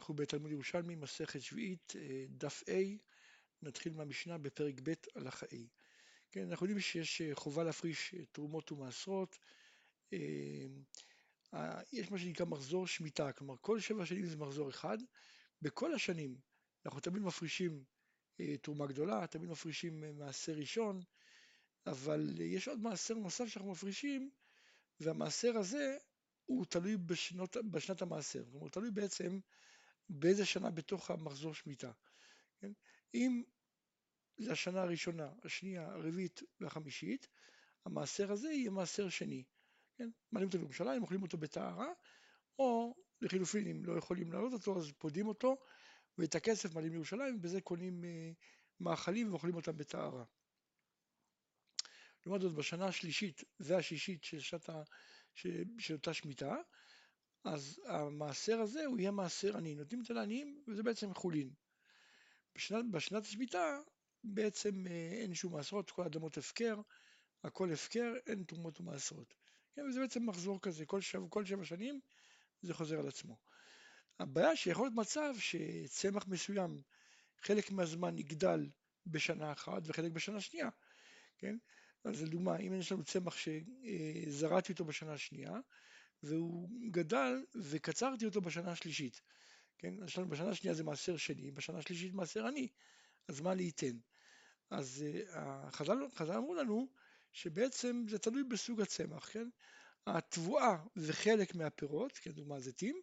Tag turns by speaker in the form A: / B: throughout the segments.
A: אנחנו בתלמוד ירושלמי, מסכת שביעית, אה, דף A, נתחיל מהמשנה בפרק ב' הלכה A. כן, אנחנו יודעים שיש אה, חובה להפריש אה, תרומות ומעשרות. יש מה שנקרא מחזור שמיטה, כלומר כל שבע שנים זה מחזור אחד. בכל השנים אנחנו תמיד מפרישים תרומה גדולה, תמיד מפרישים מעשר ראשון, אבל יש עוד מעשר נוסף שאנחנו מפרישים, והמעשר הזה הוא תלוי בשנות, בשנת המעשר, כלומר תלוי בעצם באיזה שנה בתוך המחזור שמיטה. כן? אם זה השנה הראשונה, השנייה, הרביעית והחמישית, המעשר הזה יהיה מעשר שני. כן? מעלים אותו לירושלים, אוכלים אותו בטהרה, או לחילופין, אם לא יכולים לעלות אותו, אז פודים אותו, ואת הכסף מעלים לירושלים, ובזה קונים אה, מאכלים ואוכלים אותם בטהרה. לעומת זאת, בשנה השלישית והשישית של שנת ה... של אותה שמיטה, אז המעשר הזה הוא יהיה מעשר עני, נותנים את זה לעניים וזה בעצם חולין. בשנת, בשנת השמיטה בעצם אה, אין שום מעשרות, כל האדמות הפקר, הכל הפקר, אין תרומות ומעשרות. כן, וזה בעצם מחזור כזה, כל, שבע, כל שבע שנים זה חוזר על עצמו. הבעיה שיכול להיות מצב שצמח מסוים חלק מהזמן יגדל בשנה אחת וחלק בשנה שנייה, כן? אז לדוגמה, אם יש לנו צמח שזרעתי אותו בשנה השנייה, והוא גדל וקצרתי אותו בשנה השלישית, כן? בשנה השנייה זה מעשר שני, בשנה השלישית מעשר עני, אז מה ייתן? אז החז"ל, החז"ל אמרו לנו שבעצם זה תלוי בסוג הצמח, כן? התבואה וחלק מהפירות, כן, דוגמה זיתים,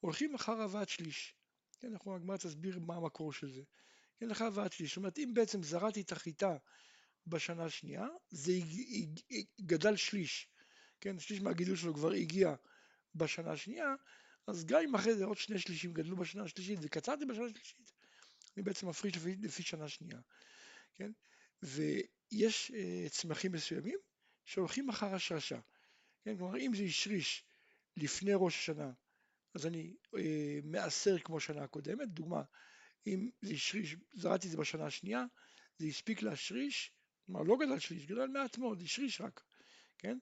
A: הולכים אחר הבאת שליש. כן, אנחנו הגמרא תסביר מה המקור של זה. כן, אחר הבאת שליש. זאת אומרת, אם בעצם זרעתי את החיטה בשנה השנייה, זה גדל שליש, כן, שליש מהגידול שלו כבר הגיע בשנה השנייה, אז גם אם אחרי זה עוד שני שלישים גדלו בשנה השלישית וקצרתי בשנה השלישית, אני בעצם מפריש לפי, לפי שנה שנייה, כן, ויש uh, צמחים מסוימים שהולכים אחר השרשה, כן, כלומר אם זה השריש לפני ראש השנה, אז אני uh, מעשר כמו שנה הקודמת, דוגמה, אם זה השריש, זרעתי את זה בשנה השנייה, זה הספיק להשריש כלומר לא גדל שליש, גדל מעט מאוד, השריש רק, כן?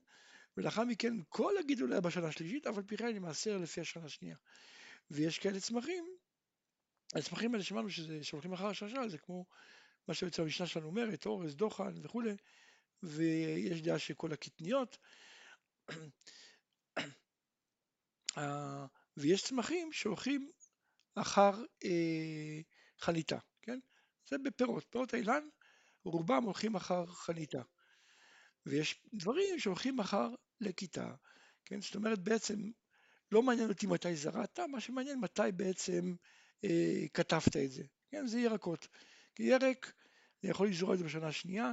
A: ולאחר מכן כל הגידול היה בשנה השלישית, אבל פי כן אני מעשר לפי השנה השנייה. ויש כאלה צמחים, הצמחים האלה שמענו שזה, שהולכים אחר השרשה, זה כמו מה שבעצם המשנה שלנו אומרת, אורז, דוחן וכולי, ויש דעה שכל הקטניות, אה, ויש צמחים שהולכים אחר אה, חניתה, כן? זה בפירות, פירות האילן רובם הולכים אחר חניתה. ויש דברים שהולכים אחר לכיתה, כן? זאת אומרת בעצם לא מעניין אותי מתי זרעת, מה שמעניין מתי בעצם אה, כתבת את זה, כן? זה ירקות. כי ירק, אני יכול לזרוע את זה בשנה השנייה,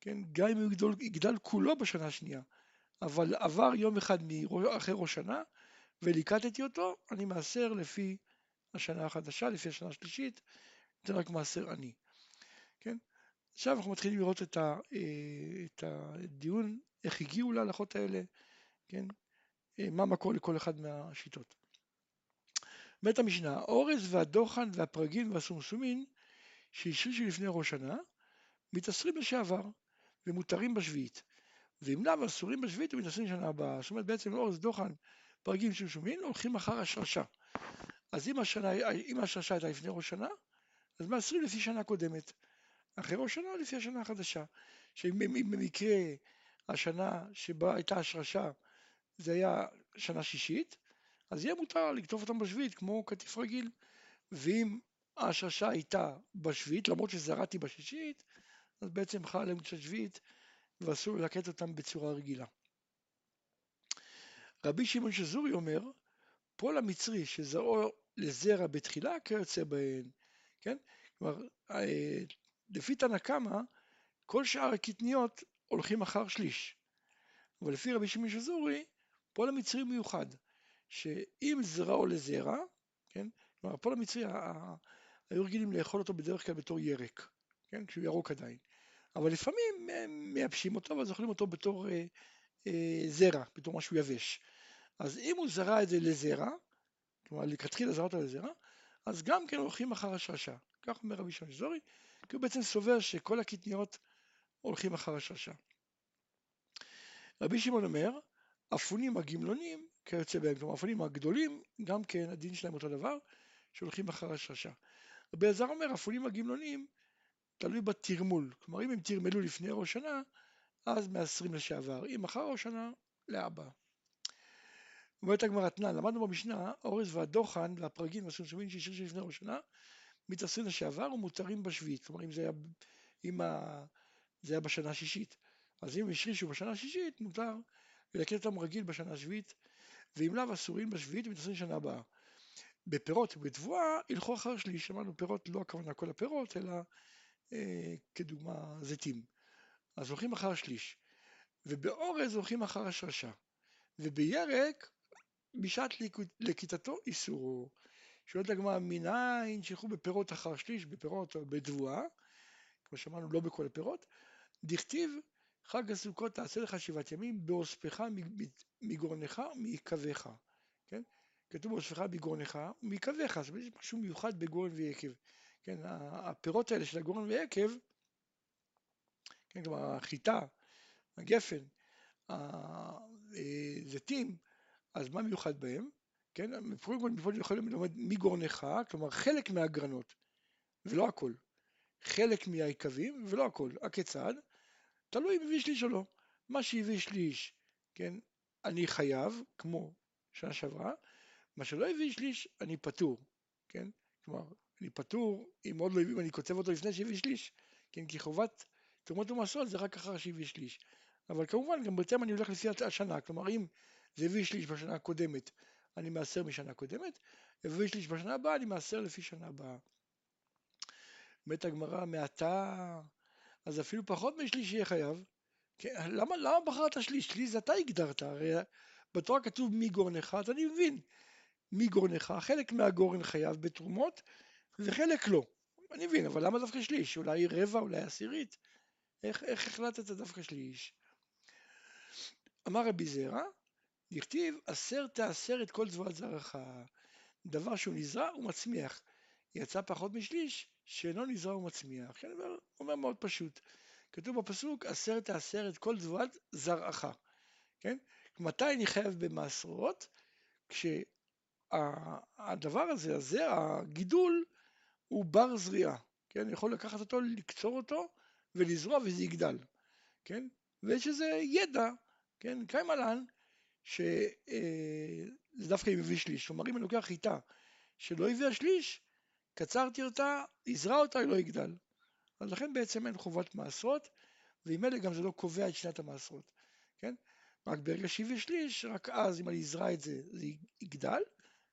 A: כן? גם אם הוא יגדל, יגדל כולו בשנה השנייה, אבל עבר יום אחד אחרי ראש שנה וליקטתי אותו, אני מעשר לפי השנה החדשה, לפי השנה השלישית, זה רק מעשר עני. כן? עכשיו אנחנו מתחילים לראות את, ה, אה, את הדיון, איך הגיעו להלכות האלה, כן? אה, מה המקור לכל אחד מהשיטות. בית המשנה, האורז והדוחן והפרגין והסומסומין שהשרישו לפני ראש שנה, מתאסרים לשעבר ומותרים בשביעית. ואם לאו אסורים בשביעית ומתאסרים לשנה הבאה. זאת אומרת בעצם אורז, דוחן, פרגין וסומסומין הולכים אחר השרשה. אז אם, השנה, אם השרשה הייתה לפני ראש שנה, אז מאסרים לפי שנה קודמת. אחרי ראש שנה לפי השנה החדשה. שאם במקרה השנה שבה הייתה השרשה זה היה שנה שישית, אז יהיה מותר לקטוף אותם בשביעית כמו קטיף רגיל. ואם השרשה הייתה בשביעית, למרות שזרעתי בשישית, אז בעצם חל עליהם קצת שביעית ואסור ללקט אותם בצורה רגילה. רבי שמעון שזורי אומר, פול המצרי שזרעו לזרע בתחילה כיוצא בהן, כן? כלומר, אה, לפי תנא קמא, כל שאר הקטניות הולכים אחר שליש. אבל לפי רבי שמעון שזורי, פועל המצרי מיוחד, שאם זרעו לזרע, כן, כלומר פועל המצרי, היו רגילים לאכול אותו בדרך כלל בתור ירק, כן, כשהוא ירוק עדיין, אבל לפעמים מייבשים אותו ואז אוכלים אותו בתור אה, אה, זרע, בתור משהו יבש. אז אם הוא זרע את זה לזרע, כלומר לכתחילה זרע אותו לזרע, אז גם כן הולכים אחר השרשה. כך אומר רבי שמעון שזורי, כי הוא בעצם סובר שכל הקטניות הולכים אחר השרשה. רבי שמעון אומר, אפונים הגמלונים כיוצא בהם, כלומר אפונים הגדולים, גם כן הדין שלהם אותו דבר, שהולכים אחר השרשה. רבי אלעזר אומר, אפולים הגמלונים תלוי בתרמול, כלומר אם הם תרמלו לפני ראש שנה, אז מעשרים לשעבר, אם אחר ראש שנה, לאבא. אומרת הגמרא תנן, למדנו במשנה, האורז והדוחן והפרגים והסומסומים שהשאיר לפני ראש שנה, מתעשרים לשעבר ומותרים בשביעית, כלומר אם זה היה, אם ה... זה היה בשנה השישית, אז אם השרישו בשנה השישית, מותר ללקט אותם רגיל בשנה השביעית, ואם לאו אסורים בשביעית ומתעשרים שנה הבאה. בפירות ובתבואה ילכו אחר שליש, שמענו פירות לא הכוונה כל הפירות, אלא אה, כדוגמה זיתים. אז הולכים אחר השליש, ובאורז הולכים אחר השרשה, ובירק בשעת לכיתתו איסורו. שואלת הגמרא, מניין שילכו בפירות אחר שליש, בפירות או בתבואה, כמו שאמרנו, לא בכל הפירות, דכתיב חג הסוכות תעשה לך שבעת ימים באוספך מגורנך ומיקבך, כן? כתוב באוספך מגורנך ומיקבך, זאת אומרת, יש משהו מיוחד בגורן ויקב, כן? הפירות האלה של הגורן ויקב, כן, כלומר החיטה, הגפן, הזיתים, אז מה מיוחד בהם? כן, כל מפה יכולים ללמוד מגורנך, כלומר חלק מהגרנות, ולא הכל. חלק מהיקבים ולא הכל. הכיצד? תלוי אם הביא שליש או לא. מה שהביא שליש, כן, אני חייב, כמו שנה שעברה, מה שלא הביא שליש, אני פטור, כן? כלומר, אני פטור, אם עוד לא הביא, אני כותב אותו לפני שהביא שליש, כן? כי חובת תרומות ומעשרות זה רק אחר שהביא שליש. אבל כמובן, גם בהתאם אני הולך לפי השנה, כלומר, אם זה הביא שליש בשנה הקודמת, אני מעשר משנה קודמת, הביא שליש בשנה הבאה, אני מעשר לפי שנה הבאה. אומרת הגמרא, מעתה, אז אפילו פחות משליש יהיה חייב. כן, למה, למה בחרת שליש? שליש זה אתה הגדרת, הרי בתורה כתוב מי גורנך, אז אני מבין מי גורנך, חלק מהגורן חייב בתרומות וחלק לא. אני מבין, אבל למה דווקא שליש? אולי רבע, אולי עשירית? איך, איך החלטת דווקא שליש? אמר רבי זרע, דכתיב עשר תעשר את כל תבואת זרעך, דבר שהוא נזרע ומצמיח. יצא פחות משליש, שאינו נזרע ומצמיח. כן, אומר, אומר מאוד פשוט. כתוב בפסוק, עשר תעשר את כל תבואת זרעך. כן? מתי אני חייב במעשרות? כשהדבר הזה, הזה, הגידול, הוא בר זריעה. כן? אני יכול לקחת אותו, לקצור אותו ולזרוע וזה יגדל. כן? ויש איזה ידע, כן? קיימלן, שזה אה, דווקא אם הביא שליש. כלומר, אם אני לוקח חיטה שלא הביאה שליש, קצרתי אותה, יזרע אותה, היא לא יגדל. אז לכן בעצם אין חובת מעשרות, ועם אלה גם זה לא קובע את שנת המעשרות, כן? רק ברגע שהביא שליש, רק אז אם אני אזרע את זה, זה יגדל,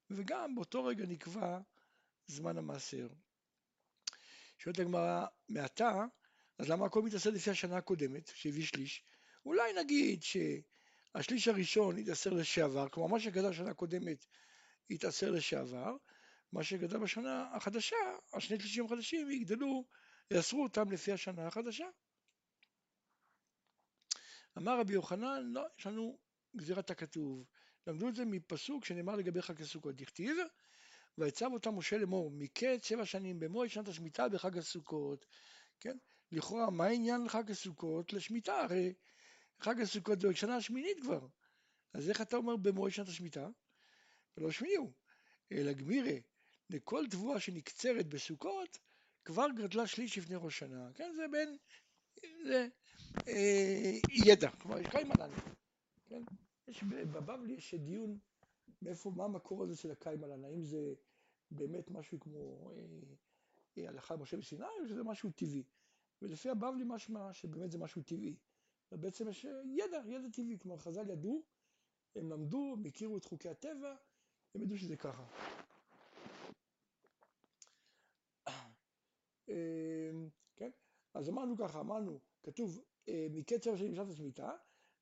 A: וגם באותו רגע נקבע זמן המעשר. שואלת הגמרא, מעתה, אז למה הכל מתעשה לפי השנה הקודמת, שהביא שליש? אולי נגיד שהשליש הראשון יתעשר לשעבר, כלומר מה שגדל שנה קודמת יתעשר לשעבר, מה שגדל בשנה החדשה, השני שלישים החדשים יגדלו, יאסרו אותם לפי השנה החדשה. אמר רבי יוחנן, לא, יש לנו גזירת הכתוב. למדו את זה מפסוק שנאמר לגבי חג הסוכות. דכתיב, ויצב אותם משה לאמור, מקץ שבע שנים במועד שנת השמיטה בחג הסוכות. כן? לכאורה, מה העניין לחג הסוכות? לשמיטה, הרי חג הסוכות זה שנה השמינית כבר. אז איך אתה אומר במועד שנת השמיטה? ולא שמיני הוא, אלא גמירה, לכל תבואה שנקצרת בסוכות, כבר גדלה שליש לפני ראש שנה. כן, זה בין, זה אה, ידע, כלומר יש קיימלן. כן, יש בבבלי יש דיון מאיפה, מה המקור הזה של הקיימלן, האם זה באמת משהו כמו אה, אה, הלכה משה בסיני, או שזה משהו טבעי. ולפי הבבלי משמע שבאמת זה משהו טבעי. ובעצם יש ידע, ידע טבעי, כלומר חז"ל ידעו, הם למדו, הם הכירו את חוקי הטבע, הם ידעו שזה ככה. אמ, כן? אז אמרנו ככה, אמרנו, כתוב אה, מקצר של משנת השמיטה,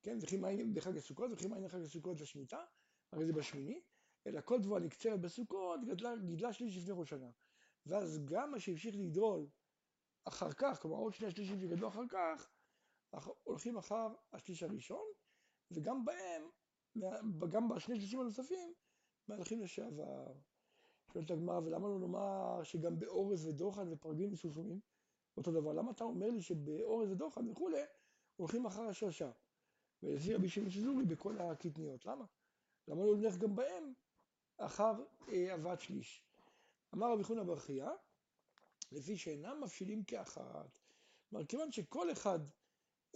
A: כן? וכי מים בחג הסוכות, וכי מים בחג הסוכות לשמיטה, הרי זה בשמיני, אלא כל תבואה נקצרת בסוכות, גדלה, גידלה שליש לפני ראש שנה. ואז גם מה שהמשיך לגדול אחר כך, כלומר עוד שני השלישים שגדלו אחר כך, הולכים אחר השליש הראשון, וגם בהם, גם בשני שלישים הנוספים, מהלכים לשעבר. שואלת הגמרא, ולמה לא לומר שגם באורז ודוחן ופרגים וסוסומים אותו דבר? למה אתה אומר לי שבאורז ודוחן וכולי הולכים אחר השרשה? ולפי רבי שמעון שזורי בכל הקטניות, למה? למה לא נלך גם בהם אחר אה, שליש? אמר רבי חונא בר חייא, לפי שאינם מפשילים כאחת. כלומר, כיוון שכל אחד,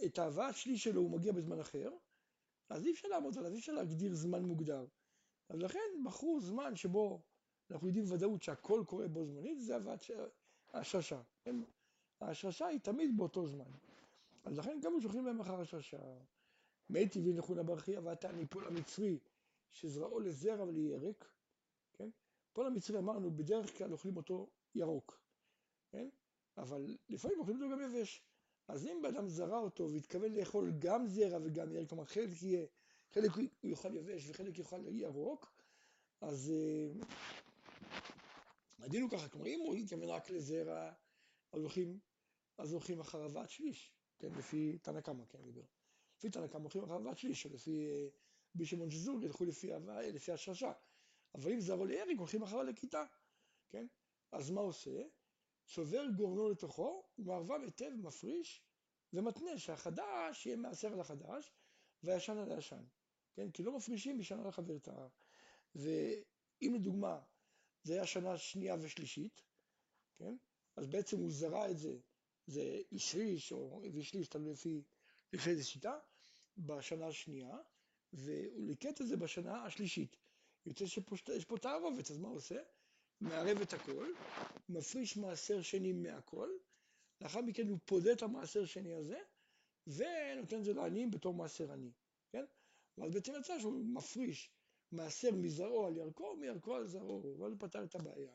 A: את ההבאה השליש שלו הוא מגיע בזמן אחר, אז אי אפשר לעמוד עליו, אי אפשר להגדיר זמן מוגדר. אז לכן בחרו זמן שבו אנחנו יודעים בוודאות שהכל קורה בו זמנית, זה הבאת השרשה. כן? השרשה היא תמיד באותו זמן. אז לכן גם שולחים להם אחר השרשה. מי טבעי נחונה ברכי ואתה ניפול המצרי שזרעו לזרע ולירק, כן? פול המצרי אמרנו בדרך כלל אוכלים אותו ירוק, כן? אבל לפעמים אוכלים אותו גם יבש. אז אם בן אדם זרע אותו והתכוון לאכול גם זרע וגם ירק, כלומר חלק יהיה, חלק הוא יאכל יבש וחלק יאכל ירוק, אז uh, הדין הוא ככה, כלומר אם הוא התכוון רק לזרע, אז הולכים, אז הולכים אחר הבאת שליש, כן, לפי תנא קמא, כן, דיבר. לפי תנא קמא הולכים אחר הבאת שליש, או לפי רבי שמעון שזור ילכו לפי, לפי השרשה. אבל אם זרעו לירק הולכים אחר לכיתה, כן? אז מה עושה? צובר גורנו לתוכו, ומערבב היטב, מפריש ומתנה שהחדש יהיה מעשר על החדש והישן על הישן, כן? כי לא מפרישים משנה לחברתה. ואם לדוגמה זה היה שנה שנייה ושלישית, כן? אז בעצם הוא זרע את זה, זה אישריש או הביא שליש, תלוי לפי, לפי איזה שיטה, בשנה השנייה, והוא ליקט את זה בשנה השלישית. יוצא שיש פה תערובת, אז מה הוא עושה? מערב את הכל, מפריש מעשר שני מהכל, לאחר מכן הוא פודה את המעשר שני הזה, ונותן את זה לעניים בתור מעשר עני, כן? ואז בעצם יצא שהוא מפריש מעשר מזרעו על ירקו, מירקו על זרעו, ואז הוא פתר את הבעיה.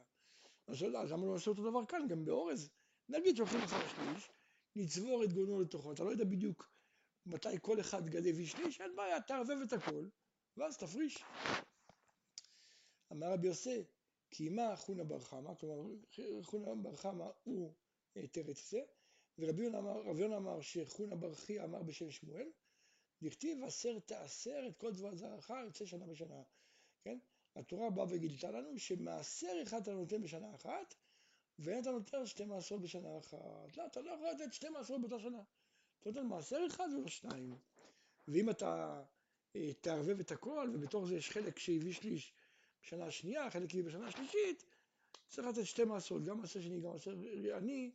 A: אז למה לא לעשות אותו דבר כאן, גם באורז? נגיד שהולכים אחר שליש, נצבור את גונו לתוכו, אתה לא יודע בדיוק מתי כל אחד גדל ושליש, אין בעיה, תערבב את הכל, ואז תפריש. אמר רבי יוסי, כי מה חונה בר חמא, כלומר חונה בר חמא הוא תרץ זה, ורבי יונה אמר, אמר שחונה בר חייא אמר בשם שמואל, דכתיב עשר תעשר את כל דבר זרעך יוצא שנה בשנה, כן? התורה באה וגילתה לנו שמעשר אחד אתה נותן בשנה אחת, ואין אתה נותן שתי מעשרות בשנה אחת. לא, אתה לא יכול לתת שתי מעשרות באותה שנה. אתה נותן מעשר אחד ולא שניים. ואם אתה אה, תערבב את הכל, ובתוך זה יש חלק שהביא שליש בשנה השנייה, חלק הביא בשנה השלישית, צריך לתת שתי מעשרות, גם מעשר שני, גם מעשר עני,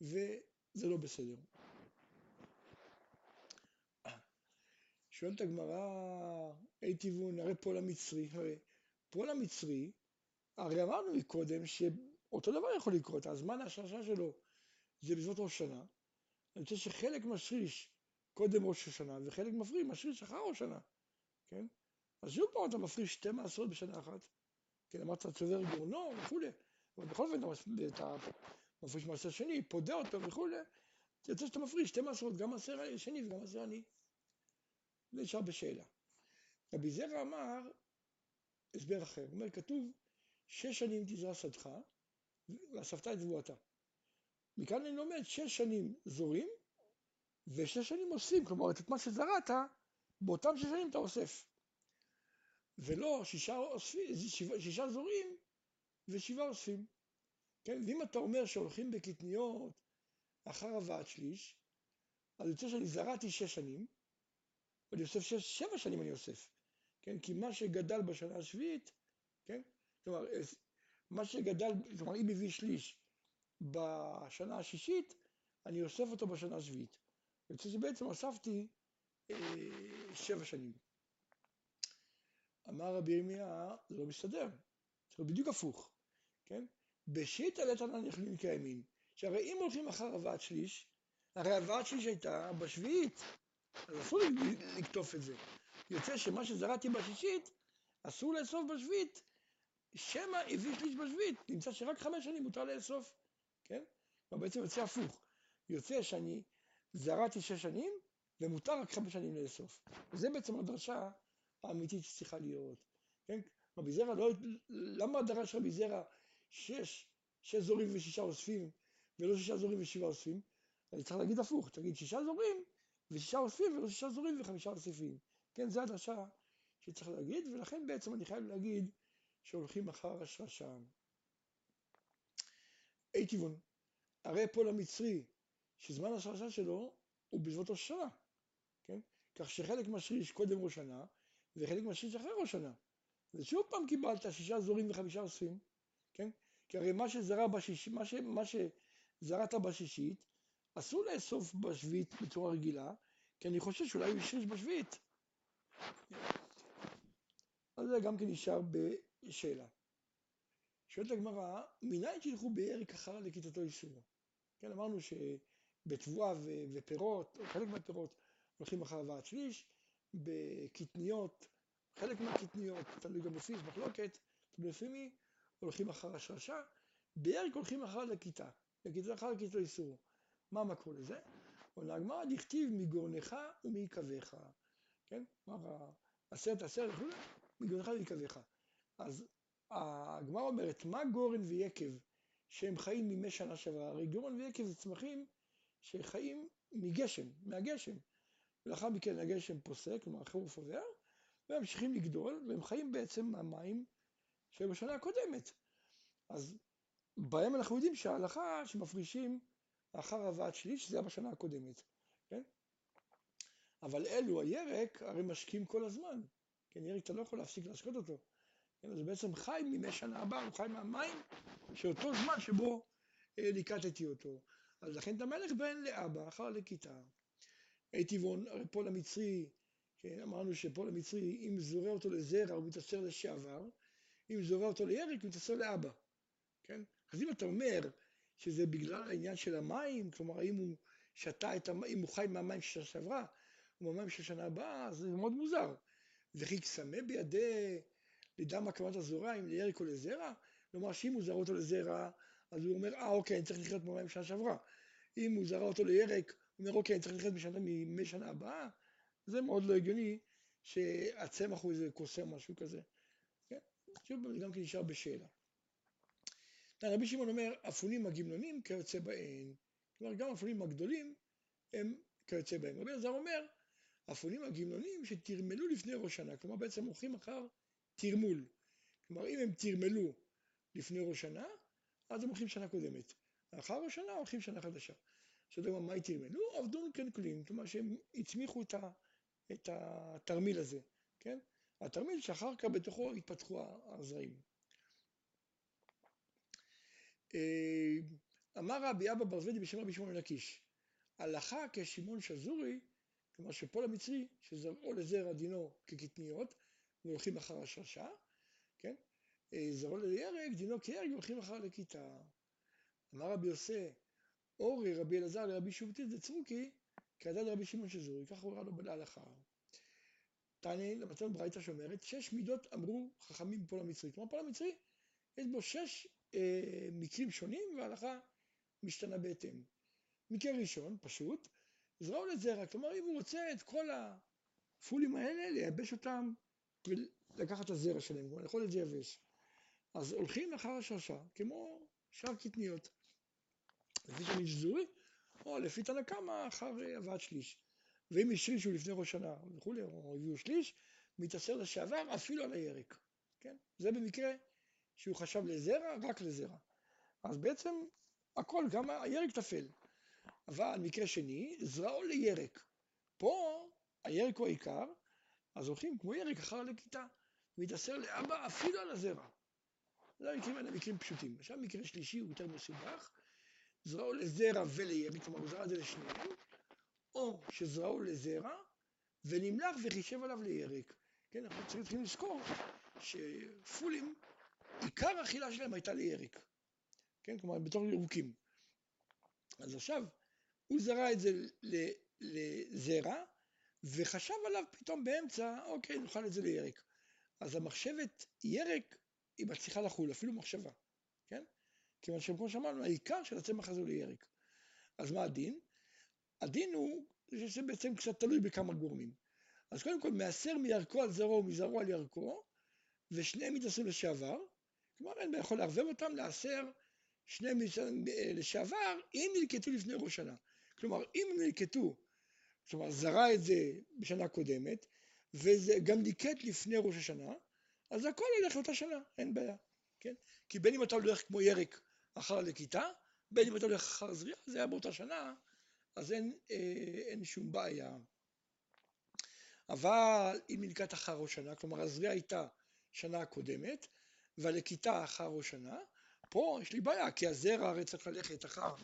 A: וזה לא בסדר. שואלת הגמרא, אי תיבון, הרי פועל המצרי, הרי פועל המצרי, הרי אמרנו מקודם שאותו דבר יכול לקרות, הזמן ההשרשה שלו זה בסביבות ראש שנה, אני חושב שחלק משריש קודם ראש השנה, וחלק מפריש, משריש אחר ראש שנה, כן? אז שוב פעם אתה מפריש שתי מעשרות בשנה אחת, כן, אמרת צובר גורנו וכולי, אבל בכל אופן אתה מפריש מעשר שני, פודה אותו וכולי, יוצא שאתה מפריש שתי מעשרות, גם מעשר שני וגם מעשר עני. זה נשאר בשאלה. רבי זרע אמר הסבר אחר, הוא אומר כתוב שש שנים תזרע שדך ואספת את תבואתה. מכאן אני לומד שש שנים זורים ושש שנים אוספים, כלומר את מה שזרעת באותם שש שנים אתה אוסף. ולא שישה, אוספים, שישה זורים ושבעה אוספים. כן? ואם אתה אומר שהולכים בקטניות אחר הבאת שליש, אז יוצא שאני זרעתי שש שנים, ואני אוסף שש, שבע שנים אני אוסף, כן? כי מה שגדל בשנה השביעית, כן? כלומר, מה שגדל, כלומר, אם הביא שליש בשנה השישית, אני אוסף אותו בשנה השביעית. יוצא שבעצם אספתי אה, שבע שנים. אמר רבי ירמיה, זה לא מסתדר, זה בדיוק הפוך, כן? בשיטא לתנא נכלים כימין, שהרי אם הולכים אחר הבאת שליש, הרי הבאת שליש הייתה בשביעית, אז אסור לקטוף את זה. יוצא שמה שזרעתי בשישית, אסור לאסוף בשביעית, שמא הביא שליש בשביעית, נמצא שרק חמש שנים מותר לאסוף, כן? כלומר בעצם יוצא הפוך, יוצא שאני זרעתי שש שנים, ומותר רק חמש שנים לאסוף. וזה בעצם הדרשה האמיתית שצריכה להיות, כן? רבי זרע לא, למה דרש רבי זרע שש, שש זורים ושישה אוספים, ולא שישה זורים ושבעה אוספים? אני צריך להגיד הפוך, תגיד שישה זורים ושישה אוספים ולא שישה זורים וחמישה אוספים. כן, זו הדרשה שצריך להגיד, ולכן בעצם אני חייב להגיד שהולכים אחר השרשה. אי כיוון, הרי פועל המצרי, שזמן השרשה שלו הוא בסביבות השנה, כן? כך שחלק משריש קודם ראש שנה, וחלק משריש אחרי ראש שנה. ושוב פעם קיבלת שישה זורים וחמישה אוספים, כן? כי הרי מה שזרע בשישית, מה, ש, מה שזרעת בשישית, אסור לאסוף בשביעית בצורה רגילה, כי אני חושב שאולי הוא השריש בשביעית. אז זה גם כן נשאר בשאלה. שואלת הגמרא, מניין תלכו בירק אחר לכיתתו איסור? כן, אמרנו שבתבואה ופירות, חלק מהפירות, הולכים אחר הבאת שליש, בקטניות, חלק מהקטניות, תלוי גם לפי, יש מחלוקת, תלוי הולכים אחר השרשה, בירק הולכים אחר לכיתה, לכיתה אחר לכיתתו איסור. מה המקור לזה? עונה הגמרא, דכתיב מגורנך ומעיקביך, כן? כלומר, עשרת עשרת וכו', מגורנך ומעיקביך. אז הגמרא אומרת, מה גורן ויקב שהם חיים מימי שנה שעברה? הרי גורן ויקב זה צמחים שחיים מגשם, מהגשם. ולאחר מכן הגשם פוסק, כלומר החורף עובר, והם ממשיכים לגדול, והם חיים בעצם מהמים שהיו בשנה הקודמת. אז בהם אנחנו יודעים שההלכה שמפרישים לאחר הבאת שליש, זה היה בשנה הקודמת, כן? אבל אלו, הירק, הרי משקים כל הזמן. כן, ירק אתה לא יכול להפסיק להשקות אותו. כן, אז בעצם חי מימי שנה הבאה, הוא חי מהמים של אותו זמן שבו אה, ליקטתי אותו. אז לכן את המלך בן לאבא, אחר לכיתה. טבעון, הרי פול המצרי, כן, אמרנו שפול המצרי, אם זורע אותו לזרע הוא מתעשר לשעבר, אם זורע אותו לירק הוא מתעשר לאבא, כן? אז אם אתה אומר שזה בגלל העניין של המים, כלומר האם הוא שתה את המים, אם הוא חי מהמים של שנה שעברה, מהמים של שנה הבאה, זה מאוד מוזר. וכי קסמה בידי לדם הקמת הזורע, אם לירק או לזרע, כלומר שאם הוא זרע אותו לזרע, אז הוא אומר, אה אוקיי, אני צריך לחיות מהמים שנה שעברה. אם הוא זרע אותו לירק, אומר, אוקיי, צריך לחיות משנה, משנה הבאה, זה מאוד לא הגיוני שהצמח הוא איזה קוסם, משהו כזה. כן? שוב פעם, זה גם כן נשאר בשאלה. רבי שמעון אומר, אפונים הגמלונים כיוצא בהן. כלומר, גם אפונים הגדולים הם כיוצא בהם. רבי אלעזר אומר, אפונים הגמלונים שתרמלו לפני ראש שנה, כלומר בעצם הולכים אחר תרמול. כלומר, אם הם תרמלו לפני ראש שנה, אז הם הולכים שנה קודמת. לאחר ראש שנה הולכים שנה חדשה. יודע מה הם תרמלו? עבדון קנקולים, כלומר שהם הצמיחו את, התרמיל הזה, כן? התרמיל שאחר כך בתוכו התפתחו הזרעים. אה, אמר רבי אבא בר זבדי בשם רבי שמעון לקיש, הלכה כשמעון שזורי, כלומר שפול המצרי, שזרעו לזרע דינו כקטניות, והולכים אחר השרשה, כן? אה, זרעו לירק, דינו כירק, והולכים אחר לכיתה. אמר רבי יוסי, אורי רבי אלעזר לרבי שובטי דצרוקי, כדד רבי שמעון שזורי, ככה הוא ראה לו בהלכה. תענה למצב ברייתא שאומרת, שש מידות אמרו חכמים בפול המצרי. כלומר, פול המצרי, יש בו שש אה, מקרים שונים וההלכה משתנה בהתאם. מקרה ראשון, פשוט, זרעו לזרע, כלומר אם הוא רוצה את כל הפולים האלה, לייבש אותם ולקחת את הזרע שלהם, כלומר לאכול את זה יבש. אז הולכים אחר השרשה, כמו שאר קטניות. לפי שזורי, או לפי תנא קמא אחר הבאת שליש. ואם השרישו לפני ראש שנה וכולי, או הביאו שליש, מתעשר לשעבר אפילו על הירק. כן? זה במקרה שהוא חשב לזרע, רק לזרע. אז בעצם הכל, גם הירק טפל. אבל מקרה שני, זרעו לירק. פה הירק הוא העיקר, אז הולכים כמו ירק אחר לכיתה, מתעשר לאבא אפילו על הזרע. זה המקרים האלה מקרים פשוטים. עכשיו מקרה שלישי הוא יותר מסובך, זרעו לזרע ולירק, כלומר הוא זרע זה לשניהם, או שזרעו לזרע ונמלח וחישב עליו לירק. כן, אנחנו צריכים לזכור שפולים עיקר האכילה שלהם הייתה לירק, כן? כלומר בתור ירוקים. אז עכשיו הוא זרע את זה לזרע וחשב עליו פתאום באמצע, אוקיי, נאכל את זה לירק. אז המחשבת ירק היא מצליחה לחול, אפילו מחשבה? כיוון שכמו שאמרנו, העיקר של הצמח הזה הוא לירק. אז מה הדין? הדין הוא שזה בעצם קצת תלוי בכמה גורמים. אז קודם כל, מעשר מירקו על זרעו ומזרעו על ירקו, ושניהם מתעשו לשעבר, כלומר אין יכול לערבב אותם לעשר שני מצרים לשעבר אם נלקטו לפני ראש שנה. כלומר אם נלקטו, כלומר זרע את זה בשנה קודמת וזה גם ניקט לפני ראש השנה, אז הכל הולך לאותה שנה, אין בעיה, כן? כי בין אם אתה הולך כמו ירק אחר לכיתה, בין אם אתה הולך אחר זריעה, זה היה באותה שנה, אז אין, אה, אין שום בעיה. אבל אם נלקט אחר ראש שנה, כלומר הזריעה הייתה שנה קודמת, והלקיטה אחר ראש שנה, פה יש לי בעיה, כי הזרע הרי צריך ללכת אחר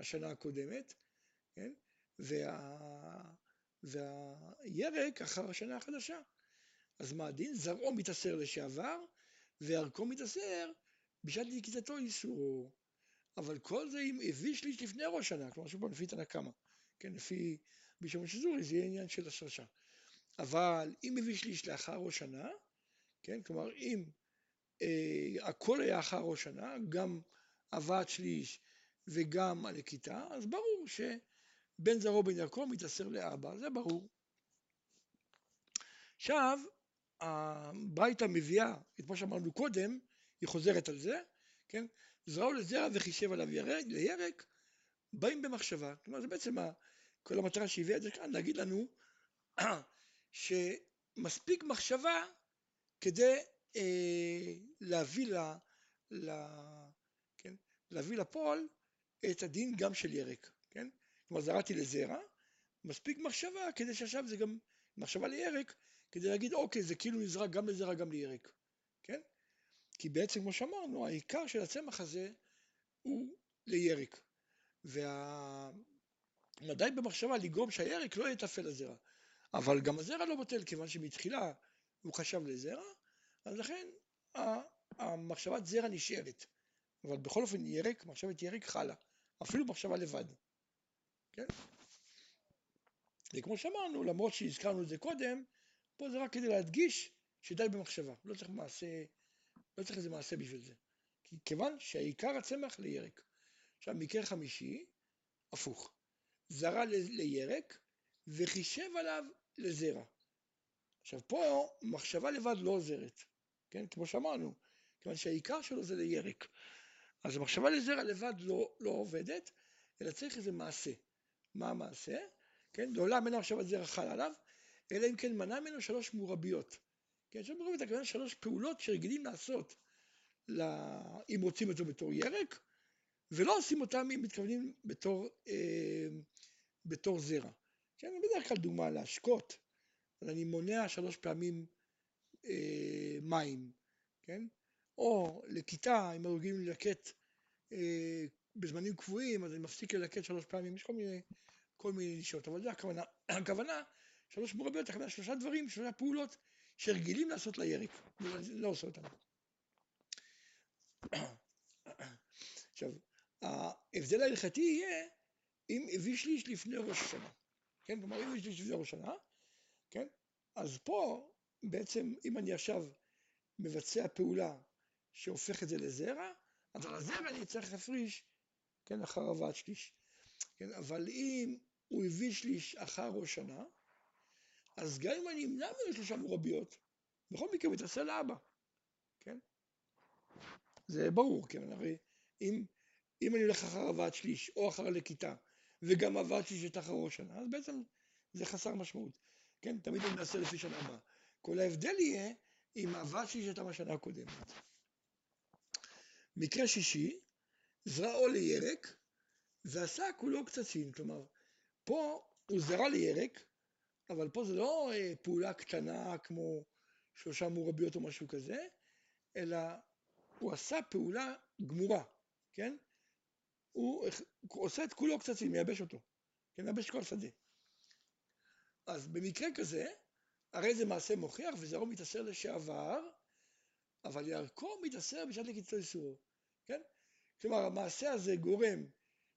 A: השנה הקודמת, כן? וה... והירק אחר השנה החדשה. אז מה הדין? זרעו מתעשר לשעבר, וערכו מתעשר בשעת נקיטתו איסורו. אבל כל זה אם הביא שליש לפני ראש שנה, כלומר שוב לפי תנא קמא, כן, לפי בישומש שזורי זה יהיה עניין של השרשה. אבל אם הביא שליש לאחר ראש שנה, כן, כלומר אם אה, הכל היה אחר ראש שנה, גם הבאת שליש וגם הנקיטה, אז ברור שבן זרעו בן יעקב מתעשר לאבא, זה ברור. עכשיו, הברייתא מביאה את מה שאמרנו קודם, היא חוזרת על זה, כן? זרעו לזרע וחישב עליו ירק, לירק, באים במחשבה. כלומר, זה בעצם כל המטרה שהביאה את זה כאן, להגיד לנו שמספיק מחשבה כדי אה, להביא, ל, ל, כן? להביא לפועל את הדין גם של ירק, כן? כלומר, זרעתי לזרע, מספיק מחשבה כדי שעכשיו זה גם מחשבה לירק, כדי להגיד, אוקיי, זה כאילו נזרק גם לזרע גם לירק? כי בעצם, כמו שאמרנו, העיקר של הצמח הזה הוא לירק. והמדי במחשבה לגרום שהירק לא יהיה טפל לזרע. אבל גם הזרע לא בטל, כיוון שמתחילה הוא חשב לזרע, אז לכן המחשבת זרע נשארת. אבל בכל אופן ירק, מחשבת ירק חלה. אפילו מחשבה לבד. כן? וכמו שאמרנו, למרות שהזכרנו את זה קודם, פה זה רק כדי להדגיש שדי במחשבה. לא צריך מעשה, לא צריך איזה מעשה בשביל זה. כיוון שהעיקר הצמח לירק. עכשיו מקרה חמישי, הפוך. זרע לירק וחישב עליו לזרע. עכשיו פה מחשבה לבד לא עוזרת, כן? כמו שאמרנו, כיוון שהעיקר שלו זה לירק. אז המחשבה לזרע לבד לא, לא עובדת, אלא צריך איזה מעשה. מה המעשה? כן? לעולם אין המחשבת זרע חל עליו, אלא אם כן מנע ממנו שלוש מורביות. שלוש מורביות, הכוונה שלוש פעולות שרגילים לעשות. אם רוצים אותו בתור ירק, ולא עושים אותם אם מתכוונים בתור, אה, בתור זרע. כן, בדרך כלל דוגמה להשקות, אז אני מונע שלוש פעמים אה, מים, כן? או לכיתה, אם רגילים ללקט אה, בזמנים קבועים, אז אני מפסיק ללקט שלוש פעמים, יש כל מיני, כל מיני נישות, אבל זה הכוונה, הכוונה שלוש מורביות, הכוונה שלושה דברים, שלושה פעולות שרגילים לעשות לירק, לא עושה אותם. עכשיו, ההבדל ההלכתי יהיה אם הביא שליש לפני ראש השנה, כן? כלומר, אם הביא שליש לפני ראש השנה, כן? אז פה, בעצם, אם אני עכשיו מבצע פעולה שהופך את זה לזרע, אז על הזרע אני צריך להפריש, כן, אחר הבאת שליש. כן, אבל אם הוא הביא שליש אחר ראש שנה, אז גם אם אני אמנע ממנו שלושה מורביות, בכל מקרה הוא יתעשה לאבא, כן? זה ברור, כן, הרי אם, אם אני הולך אחר הבאת שליש, או אחר לכיתה, וגם הבאת שליש את אחר ראש שנה, אז בעצם זה חסר משמעות, כן? תמיד אני מנסה לפי שנה הבאה. כל ההבדל יהיה אם הבאת שליש הייתה מהשנה הקודמת. מקרה שישי, זרעו לירק, ועשה כולו קצצין, כלומר, פה הוא זרע לירק, אבל פה זה לא אה, פעולה קטנה כמו שלושה מורביות או משהו כזה, אלא הוא עשה פעולה גמורה, כן? הוא, הוא עושה את כולו קצצים, מייבש אותו, כן? מייבש כל שדה. אז במקרה כזה, הרי זה מעשה מוכיח וזרעו מתעשר לשעבר, אבל ירקו מתעשר בשעת לקיצור איסורו, כן? כלומר, המעשה הזה גורם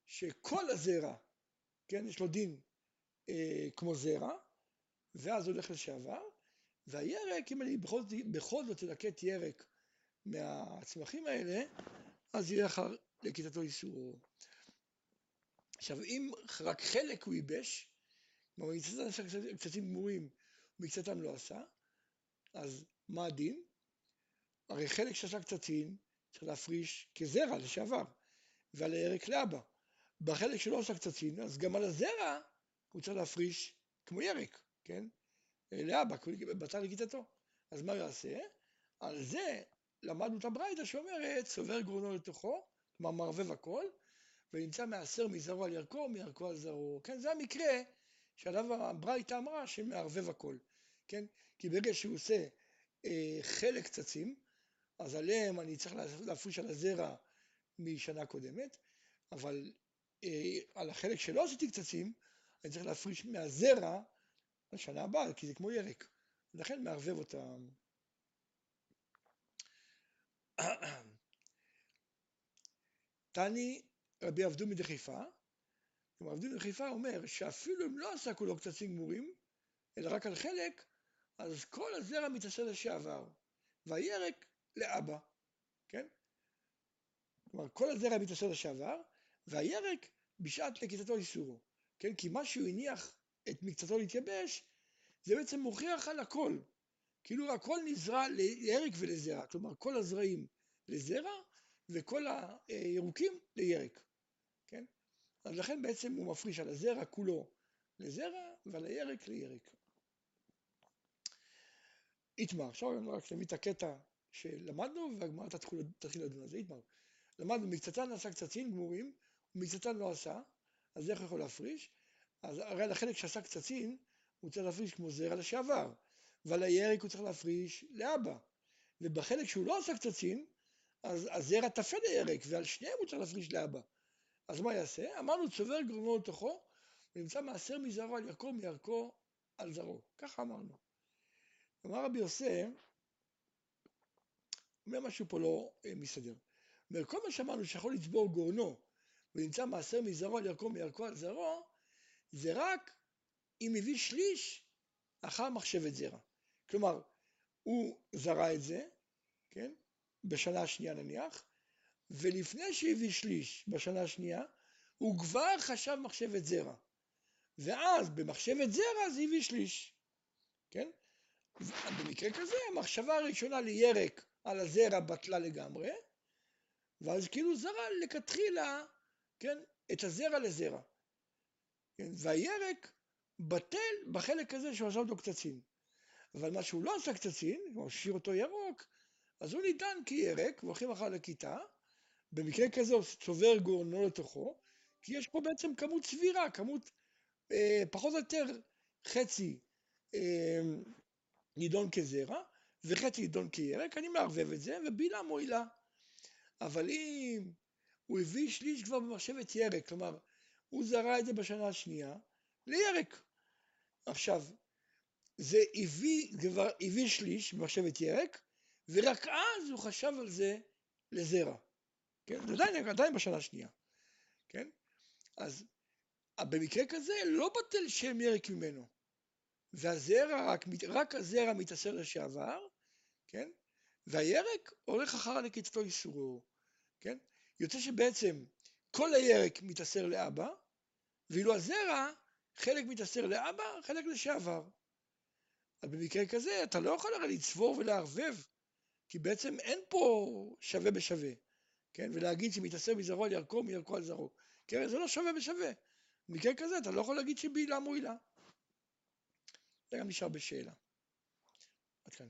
A: שכל הזרע, כן, יש לו דין אה, כמו זרע, ואז הולך לשעבר, והירק, אם אני בכל, בכל זאת אלקט ירק מהצמחים האלה, אז אחר לכיתתו איסור. עכשיו, אם רק חלק הוא ייבש, כלומר, מקצתם עשה קצצים גמורים, ומקצתם לא עשה, אז מה הדין? הרי חלק שעשה קצצים צריך להפריש כזרע לשעבר, ועל הירק לאבא. בחלק שלא עשה קצצים, אז גם על הזרע הוא צריך להפריש כמו ירק. כן? לאבא, בצד לכיתתו. אז מה הוא יעשה? על זה למדנו את הברייתא שאומרת, סובר גרונו לתוכו, כלומר מערבב הכל, ונמצא מעשר מזרעו על ירקו, מירקו על זרעו. כן, זה המקרה שעליו הברייתא אמרה שמערבב הכל, כן? כי ברגע שהוא עושה אה, חלק צצים, אז עליהם אני צריך להפריש על הזרע משנה קודמת, אבל אה, על החלק שלא עשיתי קצצים, אני צריך להפריש מהזרע לשנה הבאה, כי זה כמו ירק. לכן מערבב אותם. תני רבי עבדומי דחיפה, רבי עבדומי דחיפה אומר שאפילו אם לא עשה כולו קצצים גמורים, אלא רק על חלק, אז כל הזרע מתעשר לשעבר, והירק לאבא, כן? כלומר, כל הזרע מתעשר לשעבר, והירק בשעת נקיטתו איסורו, כן? כי מה שהוא הניח את מקצתו להתייבש, זה בעצם מוכיח על הכל. כאילו הכל נזרע לירק ולזרע, כלומר כל הזרעים לזרע וכל הירוקים לירק, כן? אז לכן בעצם הוא מפריש על הזרע כולו לזרע ועל הירק לירק. איתמר, עכשיו רק נביא את הקטע שלמדנו והגמרא תתחיל לדון על זה, איתמר. למדנו מקצתן עשה קצצים גמורים ומקצתן לא עשה, אז איך יכול להפריש? אז הרי על החלק שעשה קצצים הוא צריך להפריש כמו זרע לשעבר, ועל הירק הוא צריך להפריש לאבא, ובחלק שהוא לא עשה קצצים, אז הזרע טפל לירק, ועל שניהם הוא צריך להפריש לאבא. אז מה יעשה? אמרנו צובר גרונו לתוכו, ונמצא מעשר מזרעו על ירקו מירקו על זרעו. ככה אמרנו. אמר רבי יוסף, אומר משהו פה לא אה, מסתדר. אומר, כל מה שאמרנו שיכול לצבור גורנו ונמצא מעשר מזרעו על ירקו מירקו על זרעו, זה רק אם הביא שליש אחר מחשבת זרע. כלומר, הוא זרע את זה, כן, בשנה השנייה נניח, ולפני שהביא שליש בשנה השנייה, הוא כבר חשב מחשבת זרע. ואז במחשבת זרע זה הביא שליש, כן? במקרה כזה המחשבה הראשונה לירק על הזרע בטלה לגמרי, ואז כאילו זרע לכתחילה, כן, את הזרע לזרע. כן? והירק בטל בחלק הזה שהוא עשה אותו קצצין. אבל מה שהוא לא עשה קצצין, הוא השאיר אותו ירוק, אז הוא ניתן כירק, והולכים אחר לכיתה, במקרה כזה הוא צובר גורנו לתוכו, כי יש פה בעצם כמות סבירה, כמות אה, פחות או יותר חצי אה, נידון כזרע, וחצי נידון כירק, אני מערבב את זה, ובילה מועילה. אבל אם הוא הביא שליש כבר במחשבת ירק, כלומר, הוא זרע את זה בשנה השנייה, לירק. עכשיו, זה הביא, כבר הביא שליש במחשבת ירק, ורק אז הוא חשב על זה לזרע. כן? זה עדיין, עדיין בשנה השנייה. כן? אז במקרה כזה לא בטל שם ירק ממנו. והזרע, רק, רק הזרע מתעשר לשעבר, כן? והירק הולך אחר נקיצתו איסורו, כן? יוצא שבעצם כל הירק מתעשר לאבא, ואילו הזרע חלק מתעשר לאבא, חלק לשעבר. אז במקרה כזה אתה לא יכול הרי לצבור ולערבב, כי בעצם אין פה שווה בשווה, כן? ולהגיד שמתעשר מזרעו על ירקו, מירקו על זרעו. הרי זה לא שווה בשווה. במקרה כזה אתה לא יכול להגיד שבעילה מועילה. זה גם נשאר בשאלה. עד כאן.